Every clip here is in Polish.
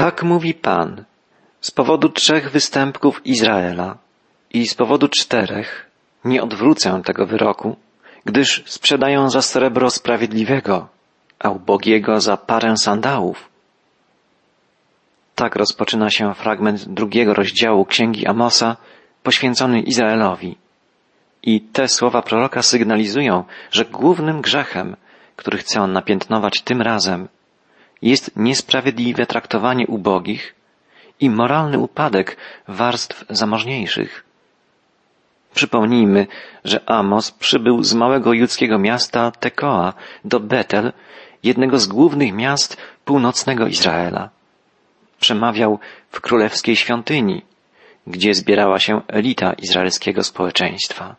Tak mówi Pan, z powodu trzech występków Izraela i z powodu czterech nie odwrócę tego wyroku, gdyż sprzedają za srebro sprawiedliwego, a ubogiego za parę sandałów. Tak rozpoczyna się fragment drugiego rozdziału Księgi Amosa poświęcony Izraelowi. I te słowa proroka sygnalizują, że głównym grzechem, który chce on napiętnować tym razem, jest niesprawiedliwe traktowanie ubogich i moralny upadek warstw zamożniejszych. Przypomnijmy, że Amos przybył z małego judzkiego miasta Tekoa do Betel, jednego z głównych miast północnego Izraela. Przemawiał w królewskiej świątyni, gdzie zbierała się elita izraelskiego społeczeństwa.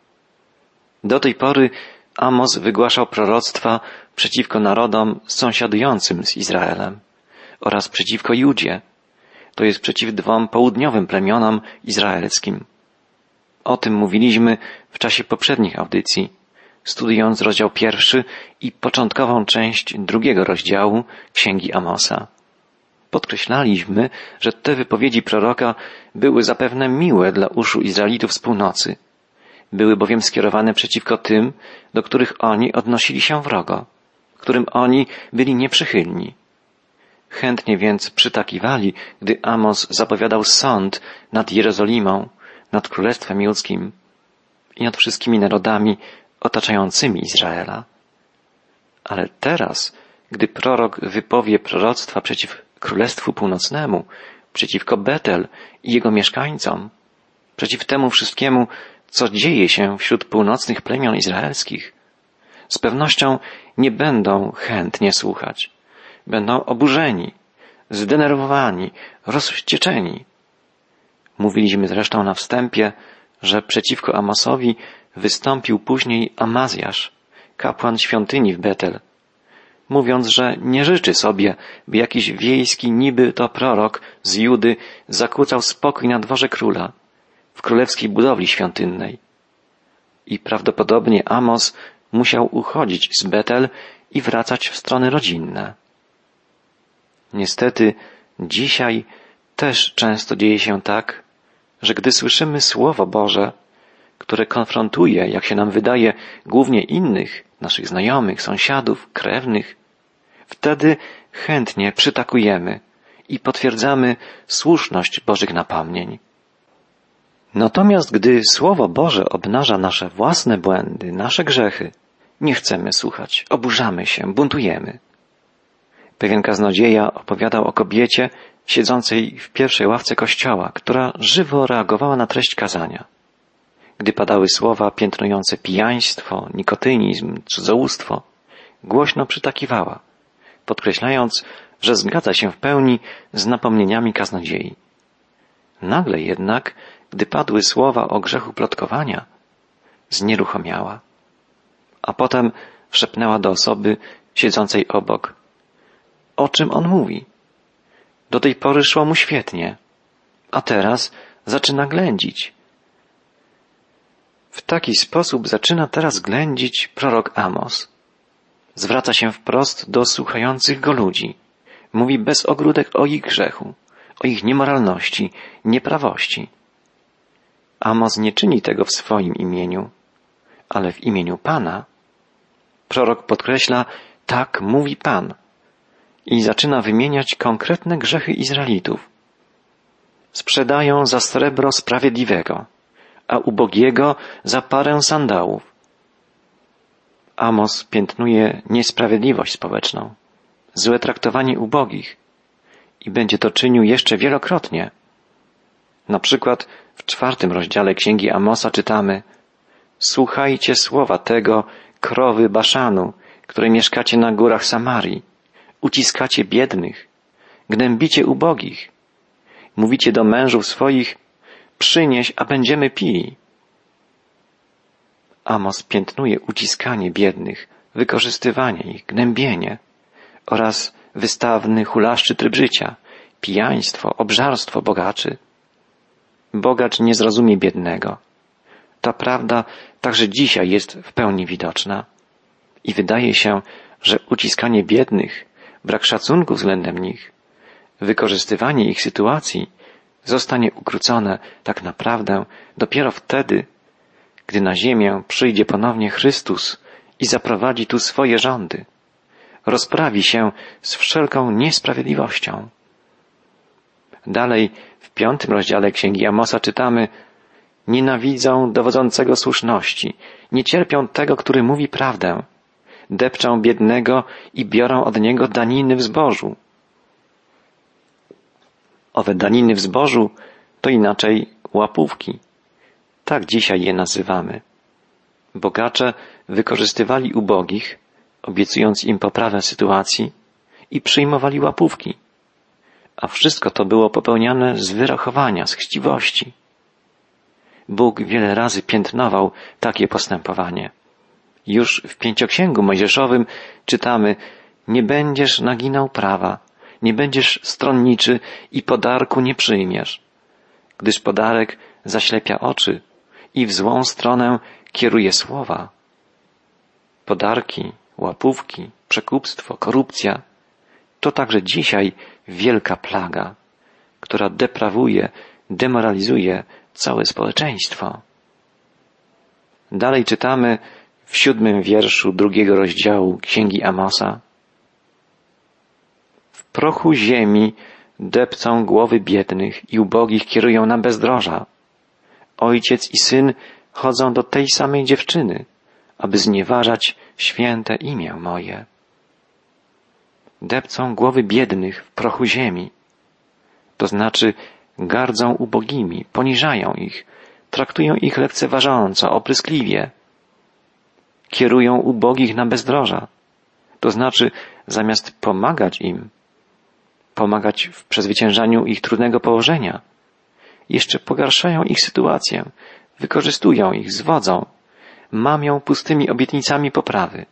Do tej pory Amos wygłaszał proroctwa przeciwko narodom sąsiadującym z Izraelem oraz przeciwko Judzie, to jest przeciw dwom południowym plemionom izraelskim. O tym mówiliśmy w czasie poprzednich audycji, studiując rozdział pierwszy i początkową część drugiego rozdziału Księgi Amosa. Podkreślaliśmy, że te wypowiedzi proroka były zapewne miłe dla uszu Izraelitów z północy. Były bowiem skierowane przeciwko tym, do których oni odnosili się wrogo, którym oni byli nieprzychylni. Chętnie więc przytakiwali, gdy Amos zapowiadał sąd nad Jerozolimą, nad Królestwem Judzkim i nad wszystkimi narodami otaczającymi Izraela. Ale teraz, gdy prorok wypowie proroctwa przeciw Królestwu Północnemu, przeciwko Betel i jego mieszkańcom, przeciw temu wszystkiemu, co dzieje się wśród północnych plemion izraelskich, z pewnością nie będą chętnie słuchać. Będą oburzeni, zdenerwowani, rozwścieczeni. Mówiliśmy zresztą na wstępie, że przeciwko Amosowi wystąpił później Amazjasz, kapłan świątyni w Betel, mówiąc, że nie życzy sobie, by jakiś wiejski niby to prorok z Judy zakłócał spokój na dworze króla, w królewskiej budowli świątynnej. I prawdopodobnie Amos musiał uchodzić z Betel i wracać w strony rodzinne. Niestety, dzisiaj też często dzieje się tak, że gdy słyszymy Słowo Boże, które konfrontuje, jak się nam wydaje, głównie innych, naszych znajomych, sąsiadów, krewnych, wtedy chętnie przytakujemy i potwierdzamy słuszność Bożych napomnień. Natomiast gdy Słowo Boże obnaża nasze własne błędy, nasze grzechy, nie chcemy słuchać, oburzamy się, buntujemy. Pewien kaznodzieja opowiadał o kobiecie siedzącej w pierwszej ławce kościoła, która żywo reagowała na treść kazania. Gdy padały słowa piętnujące pijaństwo, nikotynizm, cudzołóstwo, głośno przytakiwała, podkreślając, że zgadza się w pełni z napomnieniami kaznodziei. Nagle jednak, gdy padły słowa o grzechu plotkowania, znieruchomiała, a potem szepnęła do osoby siedzącej obok. O czym on mówi? Do tej pory szło mu świetnie, a teraz zaczyna ględzić. W taki sposób zaczyna teraz ględzić prorok Amos. Zwraca się wprost do słuchających go ludzi. Mówi bez ogródek o ich grzechu, o ich niemoralności, nieprawości. Amos nie czyni tego w swoim imieniu, ale w imieniu Pana. Prorok podkreśla, tak mówi Pan i zaczyna wymieniać konkretne grzechy Izraelitów. Sprzedają za srebro sprawiedliwego, a ubogiego za parę sandałów. Amos piętnuje niesprawiedliwość społeczną, złe traktowanie ubogich i będzie to czynił jeszcze wielokrotnie. Na przykład w czwartym rozdziale Księgi Amosa czytamy Słuchajcie słowa tego krowy Baszanu, które mieszkacie na górach Samarii uciskacie biednych, gnębicie ubogich. Mówicie do mężów swoich, przynieś, a będziemy pili. Amos piętnuje uciskanie biednych, wykorzystywanie ich, gnębienie oraz wystawny, hulaszczy tryb życia, pijaństwo, obżarstwo bogaczy. Bogacz nie zrozumie biednego. Ta prawda także dzisiaj jest w pełni widoczna. I wydaje się, że uciskanie biednych brak szacunku względem nich, wykorzystywanie ich sytuacji zostanie ukrócone tak naprawdę dopiero wtedy, gdy na ziemię przyjdzie ponownie Chrystus i zaprowadzi tu swoje rządy. Rozprawi się z wszelką niesprawiedliwością. Dalej w piątym rozdziale Księgi Amosa czytamy Nienawidzą dowodzącego słuszności, nie cierpią tego, który mówi prawdę, depczą biednego i biorą od niego daniny w zbożu. Owe daniny w zbożu to inaczej łapówki. Tak dzisiaj je nazywamy. Bogacze wykorzystywali ubogich, obiecując im poprawę sytuacji i przyjmowali łapówki. A wszystko to było popełniane z wyrachowania, z chciwości. Bóg wiele razy piętnował takie postępowanie. Już w pięcioksięgu mojżeszowym czytamy nie będziesz naginał prawa, nie będziesz stronniczy i podarku nie przyjmiesz, gdyż podarek zaślepia oczy i w złą stronę kieruje słowa. Podarki, łapówki, przekupstwo, korupcja to także dzisiaj wielka plaga, która deprawuje, demoralizuje całe społeczeństwo. Dalej czytamy w siódmym wierszu drugiego rozdziału Księgi Amosa. W prochu ziemi depcą głowy biednych i ubogich kierują na bezdroża. Ojciec i syn chodzą do tej samej dziewczyny, aby znieważać święte imię moje. Depcą głowy biednych w prochu ziemi. To znaczy gardzą ubogimi, poniżają ich, traktują ich lekceważąco, opryskliwie. Kierują ubogich na bezdroża. To znaczy, zamiast pomagać im, pomagać w przezwyciężaniu ich trudnego położenia, jeszcze pogarszają ich sytuację, wykorzystują ich, zwodzą, mamią pustymi obietnicami poprawy.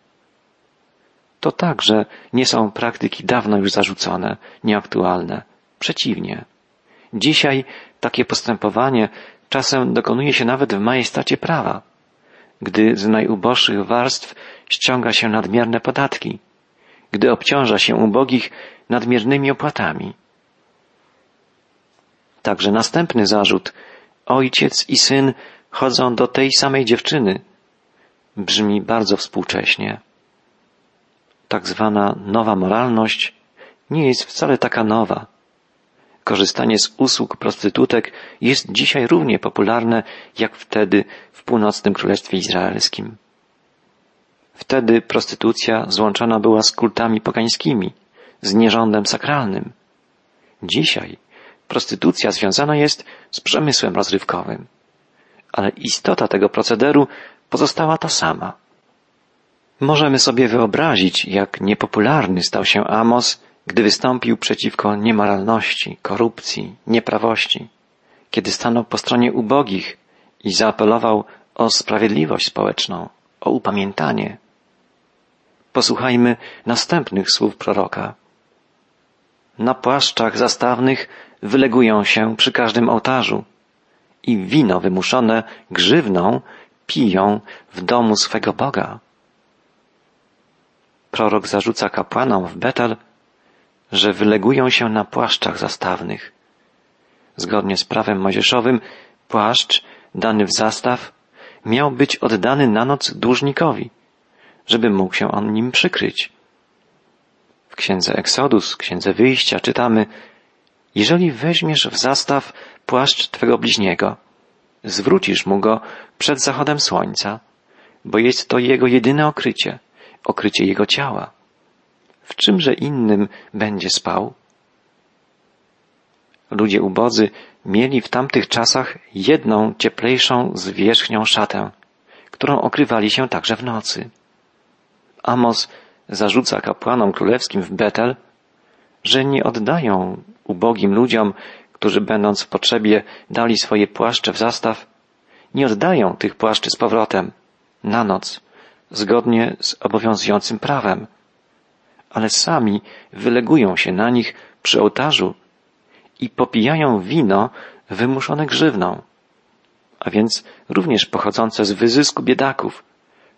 To także nie są praktyki dawno już zarzucone, nieaktualne. Przeciwnie. Dzisiaj takie postępowanie czasem dokonuje się nawet w majestacie prawa, gdy z najuboższych warstw ściąga się nadmierne podatki, gdy obciąża się ubogich nadmiernymi opłatami. Także następny zarzut ojciec i syn chodzą do tej samej dziewczyny brzmi bardzo współcześnie. Tak zwana nowa moralność nie jest wcale taka nowa korzystanie z usług prostytutek jest dzisiaj równie popularne jak wtedy w północnym Królestwie Izraelskim. Wtedy prostytucja złączona była z kultami pogańskimi, z nierządem sakralnym. Dzisiaj prostytucja związana jest z przemysłem rozrywkowym. Ale istota tego procederu pozostała ta sama. Możemy sobie wyobrazić, jak niepopularny stał się Amos gdy wystąpił przeciwko niemoralności, korupcji, nieprawości, kiedy stanął po stronie ubogich i zaapelował o sprawiedliwość społeczną, o upamiętanie. Posłuchajmy następnych słów proroka. Na płaszczach zastawnych wylegują się przy każdym ołtarzu i wino wymuszone grzywną piją w domu swego Boga. Prorok zarzuca kapłanom w Betel, że wylegują się na płaszczach zastawnych. Zgodnie z prawem mojżeszowym, płaszcz dany w zastaw miał być oddany na noc dłużnikowi, żeby mógł się on nim przykryć. W księdze Eksodus, księdze wyjścia czytamy, jeżeli weźmiesz w zastaw płaszcz twego bliźniego, zwrócisz mu go przed zachodem słońca, bo jest to jego jedyne okrycie, okrycie jego ciała w czymże innym będzie spał? Ludzie ubodzy mieli w tamtych czasach jedną cieplejszą zwierzchnią szatę, którą okrywali się także w nocy. Amos zarzuca kapłanom królewskim w Betel, że nie oddają ubogim ludziom, którzy będąc w potrzebie dali swoje płaszcze w zastaw, nie oddają tych płaszczy z powrotem na noc, zgodnie z obowiązującym prawem ale sami wylegują się na nich przy ołtarzu i popijają wino wymuszone grzywną, a więc również pochodzące z wyzysku biedaków,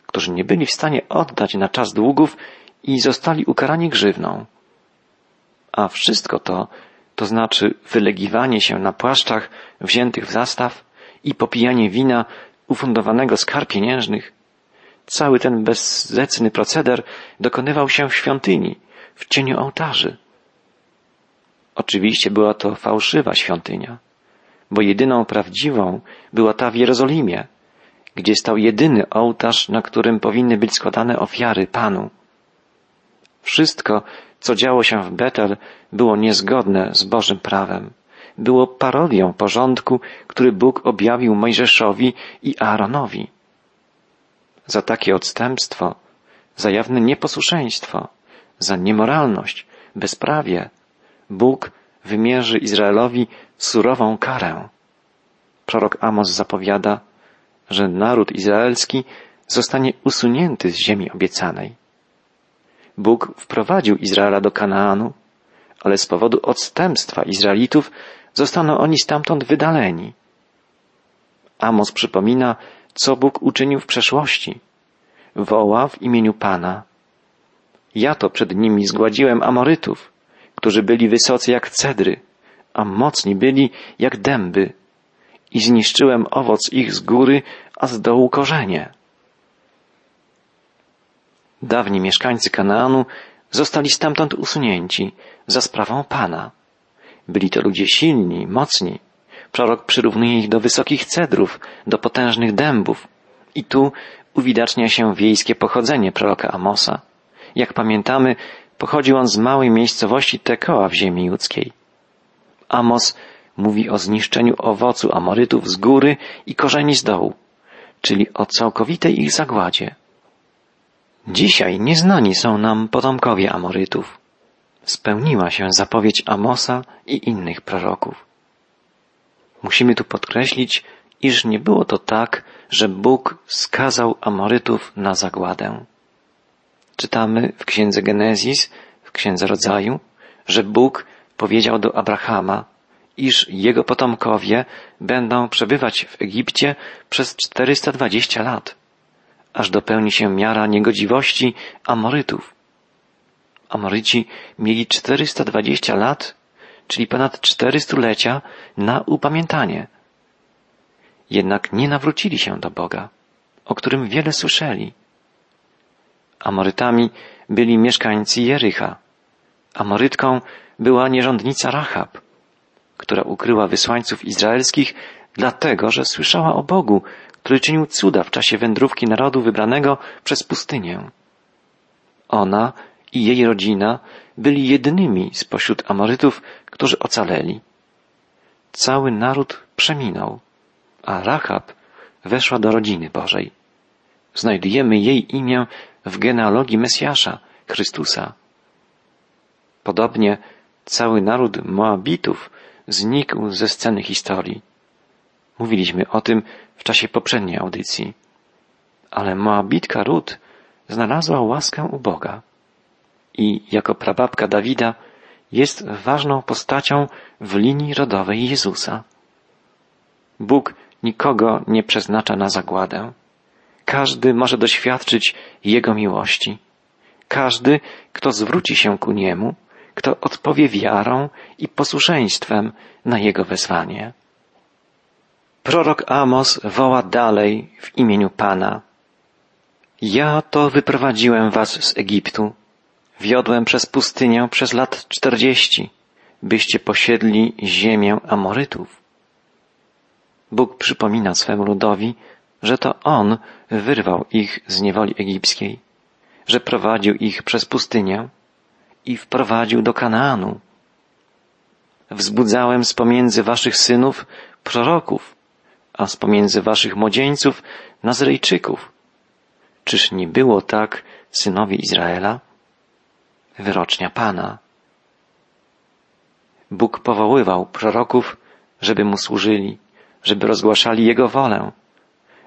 którzy nie byli w stanie oddać na czas długów i zostali ukarani grzywną. A wszystko to to znaczy wylegiwanie się na płaszczach wziętych w zastaw i popijanie wina ufundowanego z kar pieniężnych, cały ten bezzecny proceder dokonywał się w świątyni, w cieniu ołtarzy. Oczywiście była to fałszywa świątynia, bo jedyną prawdziwą była ta w Jerozolimie, gdzie stał jedyny ołtarz, na którym powinny być składane ofiary Panu. Wszystko, co działo się w Betel, było niezgodne z Bożym prawem. Było parodią porządku, który Bóg objawił Mojżeszowi i Aaronowi. Za takie odstępstwo, za jawne nieposłuszeństwo, za niemoralność, bezprawie, Bóg wymierzy Izraelowi surową karę. Prorok Amos zapowiada, że naród izraelski zostanie usunięty z ziemi obiecanej. Bóg wprowadził Izraela do Kanaanu, ale z powodu odstępstwa Izraelitów zostaną oni stamtąd wydaleni. Amos przypomina, co Bóg uczynił w przeszłości. Woła w imieniu Pana. Ja to przed nimi zgładziłem Amorytów, którzy byli wysocy jak cedry, a mocni byli jak dęby i zniszczyłem owoc ich z góry, a z dołu korzenie. Dawni mieszkańcy Kanaanu zostali stamtąd usunięci za sprawą Pana. Byli to ludzie silni, mocni. Prorok przyrównuje ich do wysokich cedrów, do potężnych dębów. I tu uwidacznia się wiejskie pochodzenie proroka Amosa. Jak pamiętamy, pochodził on z małej miejscowości Tekoa w ziemi judzkiej. Amos mówi o zniszczeniu owocu Amorytów z góry i korzeni z dołu, czyli o całkowitej ich zagładzie. Dzisiaj nieznani są nam potomkowie Amorytów. Spełniła się zapowiedź Amosa i innych proroków. Musimy tu podkreślić, iż nie było to tak, że Bóg skazał Amorytów na zagładę. Czytamy w księdze Genezis, w księdze rodzaju, że Bóg powiedział do Abrahama, iż jego potomkowie będą przebywać w Egipcie przez 420 lat, aż dopełni się miara niegodziwości Amorytów. Amoryci mieli 420 lat, czyli ponad cztery stulecia na upamiętanie. Jednak nie nawrócili się do Boga, o którym wiele słyszeli. Amorytami byli mieszkańcy Jericha. Amorytką była nierządnica Rahab, która ukryła wysłańców izraelskich dlatego, że słyszała o Bogu, który czynił cuda w czasie wędrówki narodu wybranego przez pustynię. Ona i jej rodzina byli jedynymi spośród Amorytów, którzy ocaleli. Cały naród przeminął, a Rahab weszła do rodziny Bożej. Znajdujemy jej imię w genealogii Mesjasza, Chrystusa. Podobnie cały naród Moabitów znikł ze sceny historii. Mówiliśmy o tym w czasie poprzedniej audycji. Ale Moabitka Rut znalazła łaskę u Boga i jako prababka Dawida jest ważną postacią w linii rodowej Jezusa. Bóg nikogo nie przeznacza na zagładę. Każdy może doświadczyć Jego miłości. Każdy, kto zwróci się ku Niemu, kto odpowie wiarą i posłuszeństwem na Jego wezwanie. Prorok Amos woła dalej w imieniu Pana. Ja to wyprowadziłem was z Egiptu, wiodłem przez pustynię przez lat czterdzieści, byście posiedli ziemię Amorytów. Bóg przypomina swemu ludowi, że to On wyrwał ich z niewoli egipskiej, że prowadził ich przez pustynię i wprowadził do Kanaanu. Wzbudzałem z pomiędzy waszych synów proroków, a z pomiędzy waszych młodzieńców Nazrejczyków. Czyż nie było tak synowie Izraela? Wyrocznia Pana. Bóg powoływał proroków, żeby mu służyli, żeby rozgłaszali Jego wolę.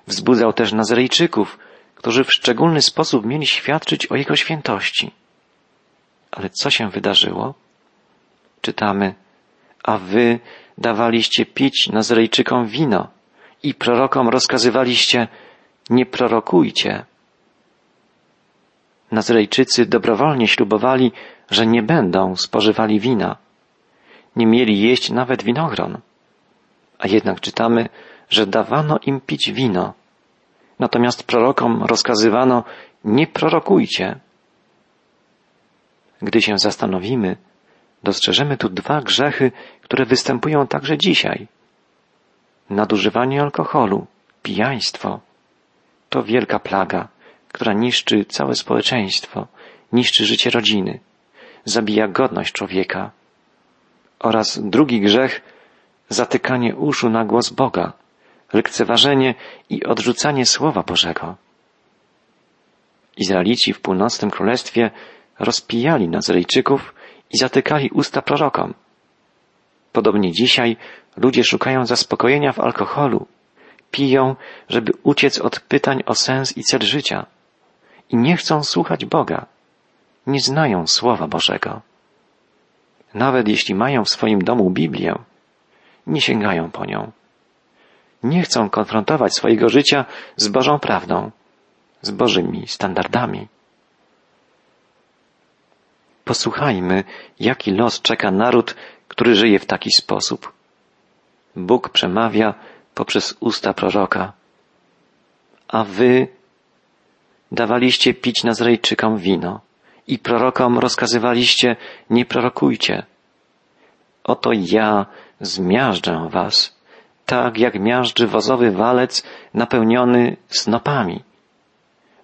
Wzbudzał też Nazrejczyków, którzy w szczególny sposób mieli świadczyć o Jego świętości. Ale co się wydarzyło? Czytamy, a wy dawaliście pić Nazrejczykom wino i prorokom rozkazywaliście, nie prorokujcie. Nazrejczycy dobrowolnie ślubowali, że nie będą spożywali wina. nie mieli jeść nawet winogron. A jednak czytamy, że dawano im pić wino. Natomiast prorokom rozkazywano, nie prorokujcie. Gdy się zastanowimy, dostrzeżemy tu dwa grzechy, które występują także dzisiaj. Nadużywanie alkoholu, pijaństwo to wielka plaga, która niszczy całe społeczeństwo, niszczy życie rodziny, zabija godność człowieka. Oraz drugi grzech, zatykanie uszu na głos Boga, lekceważenie i odrzucanie Słowa Bożego. Izraelici w północnym królestwie rozpijali Nazarejczyków i zatykali usta prorokom. Podobnie dzisiaj ludzie szukają zaspokojenia w alkoholu, piją, żeby uciec od pytań o sens i cel życia i nie chcą słuchać Boga, nie znają Słowa Bożego. Nawet jeśli mają w swoim domu Biblię, nie sięgają po nią. Nie chcą konfrontować swojego życia z Bożą prawdą, z Bożymi standardami. Posłuchajmy, jaki los czeka naród, który żyje w taki sposób. Bóg przemawia poprzez usta proroka. A wy dawaliście pić Nazrejczykom wino i prorokom rozkazywaliście nie prorokujcie. Oto ja zmiażdżę was, tak jak miażdży wozowy walec napełniony snopami.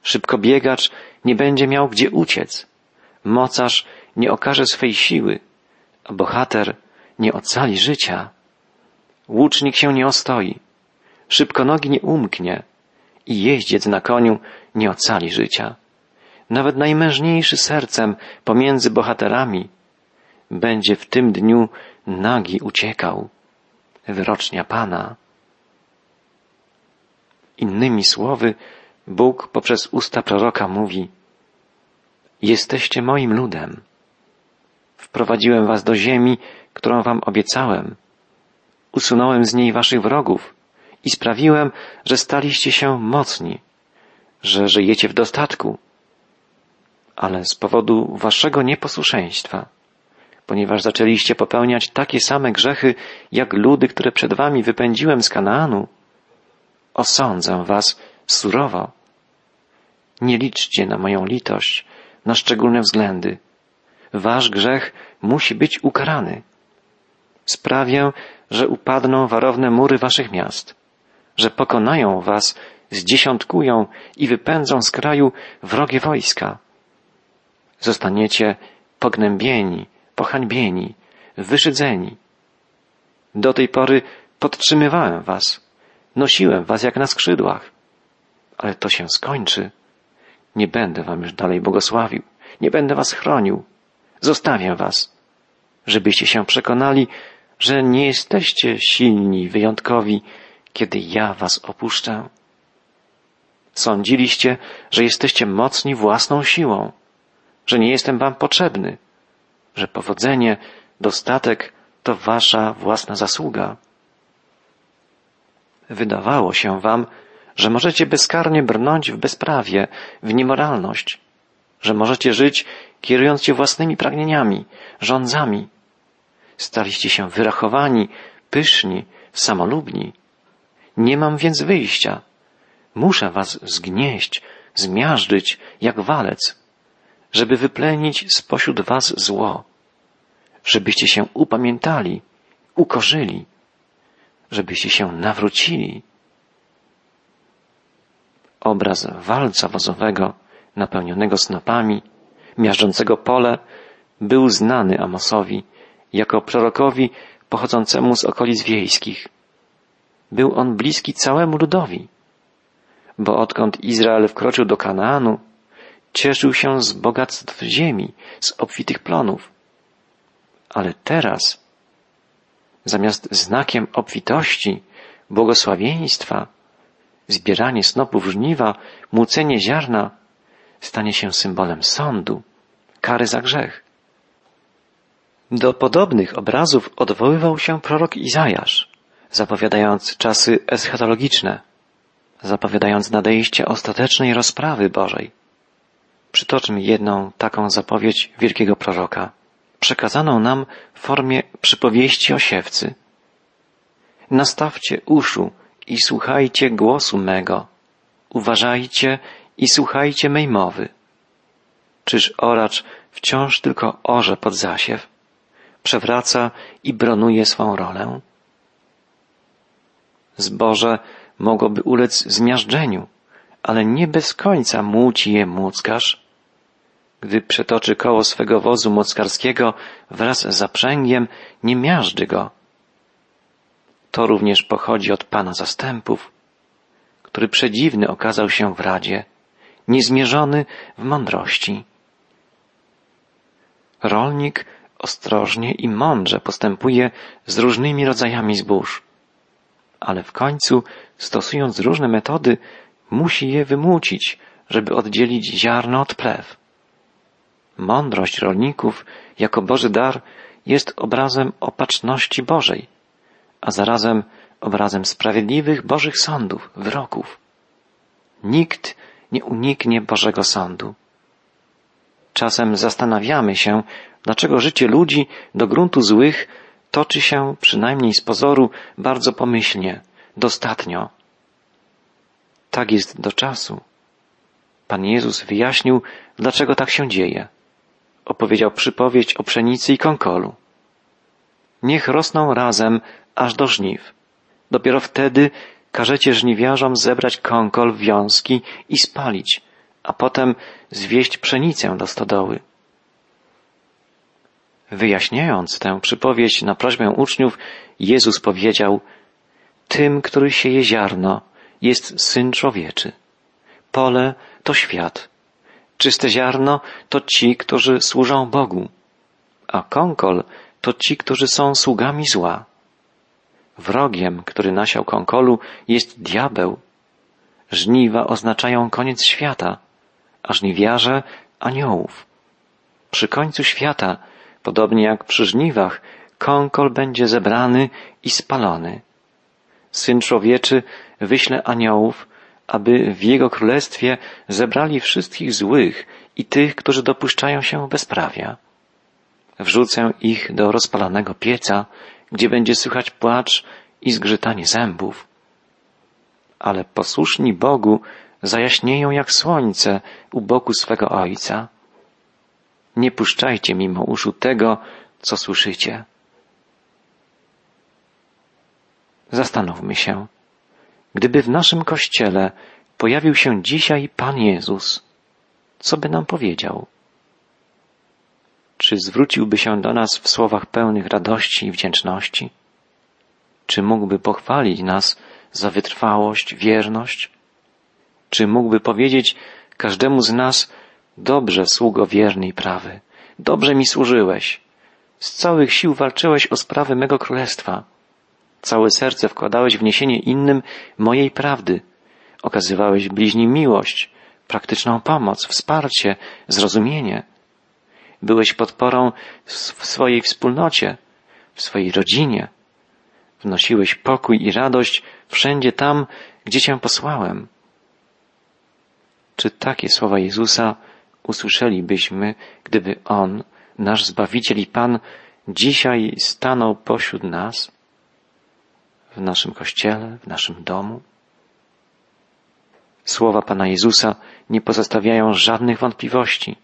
Szybkobiegacz nie będzie miał gdzie uciec. Mocarz nie okaże swej siły, a bohater nie ocali życia. Łucznik się nie ostoi, szybkonogi nie umknie i jeździec na koniu nie ocali życia. Nawet najmężniejszy sercem pomiędzy bohaterami będzie w tym dniu nagi uciekał. Wyrocznia Pana. Innymi słowy, Bóg poprzez usta proroka mówi Jesteście moim ludem. Wprowadziłem was do ziemi, którą wam obiecałem. Usunąłem z niej waszych wrogów i sprawiłem, że staliście się mocni, że żyjecie w dostatku. Ale z powodu waszego nieposłuszeństwa, ponieważ zaczęliście popełniać takie same grzechy, jak ludy, które przed wami wypędziłem z Kanaanu, osądzę was surowo. Nie liczcie na moją litość, na szczególne względy. Wasz grzech musi być ukarany. Sprawię, że upadną warowne mury waszych miast, że pokonają was, zdziesiątkują i wypędzą z kraju wrogie wojska. Zostaniecie pognębieni, pohańbieni, wyszydzeni. Do tej pory podtrzymywałem was, nosiłem was jak na skrzydłach, ale to się skończy. Nie będę wam już dalej błogosławił, nie będę was chronił. Zostawię was, żebyście się przekonali, że nie jesteście silni, wyjątkowi, kiedy ja was opuszczę. Sądziliście, że jesteście mocni własną siłą, że nie jestem wam potrzebny, że powodzenie, dostatek to wasza własna zasługa. Wydawało się wam, że możecie bezkarnie brnąć w bezprawie, w niemoralność, że możecie żyć kierując się własnymi pragnieniami, rządzami. Staliście się wyrachowani, pyszni, samolubni. Nie mam więc wyjścia. Muszę was zgnieść, zmiażdżyć jak walec, żeby wyplenić spośród was zło, żebyście się upamiętali, ukorzyli, żebyście się nawrócili obraz walca wozowego napełnionego snopami, miażdżącego pole, był znany Amosowi jako prorokowi pochodzącemu z okolic wiejskich. Był on bliski całemu ludowi, bo odkąd Izrael wkroczył do Kanaanu, cieszył się z bogactw ziemi, z obfitych plonów. Ale teraz, zamiast znakiem obfitości, błogosławieństwa, zbieranie snopów żniwa, młócenie ziarna stanie się symbolem sądu, kary za grzech. Do podobnych obrazów odwoływał się prorok Izajasz, zapowiadając czasy eschatologiczne, zapowiadając nadejście ostatecznej rozprawy Bożej. Przytoczmy jedną taką zapowiedź wielkiego proroka. przekazaną nam w formie przypowieści o siewcy. Nastawcie uszu i słuchajcie głosu mego. Uważajcie i słuchajcie mej mowy. Czyż oracz wciąż tylko orze pod zasiew, przewraca i bronuje swą rolę? Zboże mogłoby ulec zmiażdżeniu, ale nie bez końca muci je młockarz. Gdy przetoczy koło swego wozu mockarskiego wraz z zaprzęgiem, nie miażdży go. To również pochodzi od Pana zastępów, który przedziwny okazał się w radzie, niezmierzony w mądrości. Rolnik ostrożnie i mądrze postępuje z różnymi rodzajami zbóż, ale w końcu, stosując różne metody, musi je wymucić, żeby oddzielić ziarno od plew. Mądrość rolników jako Boży dar jest obrazem opatrzności Bożej, a zarazem obrazem sprawiedliwych Bożych sądów, wyroków. Nikt nie uniknie Bożego sądu. Czasem zastanawiamy się, dlaczego życie ludzi do gruntu złych toczy się, przynajmniej z pozoru, bardzo pomyślnie, dostatnio. Tak jest do czasu. Pan Jezus wyjaśnił, dlaczego tak się dzieje. Opowiedział przypowieść o pszenicy i konkolu. Niech rosną razem aż do żniw. Dopiero wtedy każecie żniwiarzom zebrać konkol, wiązki i spalić, a potem zwieść pszenicę do stodoły. Wyjaśniając tę przypowieść na prośbę uczniów, Jezus powiedział, tym, który sieje ziarno, jest Syn Człowieczy. Pole to świat. Czyste ziarno to ci, którzy służą Bogu, a konkol to ci, którzy są sługami zła. Wrogiem, który nasiał konkolu, jest diabeł. Żniwa oznaczają koniec świata, a żniwiarze aniołów. Przy końcu świata, podobnie jak przy żniwach, konkol będzie zebrany i spalony. Syn człowieczy wyśle aniołów, aby w jego królestwie zebrali wszystkich złych i tych, którzy dopuszczają się bezprawia. Wrzucę ich do rozpalanego pieca, gdzie będzie słychać płacz i zgrzytanie zębów. Ale posłuszni Bogu zajaśnieją jak słońce u boku swego Ojca. Nie puszczajcie mimo uszu tego, co słyszycie. Zastanówmy się, gdyby w naszym kościele pojawił się dzisiaj Pan Jezus, co by nam powiedział? Czy zwróciłby się do nas w słowach pełnych radości i wdzięczności? Czy mógłby pochwalić nas za wytrwałość, wierność? Czy mógłby powiedzieć każdemu z nas, dobrze, sługo wierny i prawy, dobrze mi służyłeś, z całych sił walczyłeś o sprawy mego królestwa, całe serce wkładałeś w niesienie innym mojej prawdy, okazywałeś bliźnim miłość, praktyczną pomoc, wsparcie, zrozumienie. Byłeś podporą w swojej wspólnocie, w swojej rodzinie. Wnosiłeś pokój i radość wszędzie tam, gdzie Cię posłałem. Czy takie słowa Jezusa usłyszelibyśmy, gdyby On, nasz Zbawiciel i Pan, dzisiaj stanął pośród nas, w naszym kościele, w naszym domu? Słowa Pana Jezusa nie pozostawiają żadnych wątpliwości.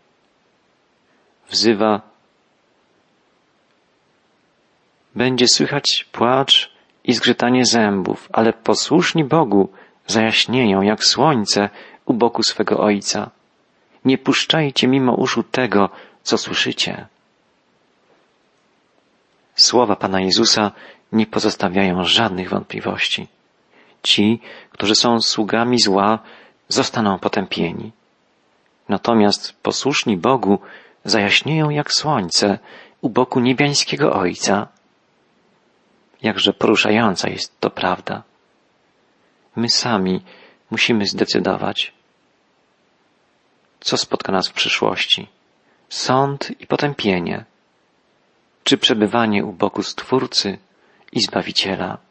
Wzywa, będzie słychać płacz i zgrzytanie zębów, ale posłuszni Bogu zajaśnieją jak słońce u boku swego Ojca. Nie puszczajcie mimo uszu tego, co słyszycie. Słowa Pana Jezusa nie pozostawiają żadnych wątpliwości. Ci, którzy są sługami zła, zostaną potępieni. Natomiast posłuszni Bogu zajaśnieją jak słońce u boku niebiańskiego Ojca. Jakże poruszająca jest to prawda. My sami musimy zdecydować, co spotka nas w przyszłości. Sąd i potępienie, czy przebywanie u boku Stwórcy i Zbawiciela.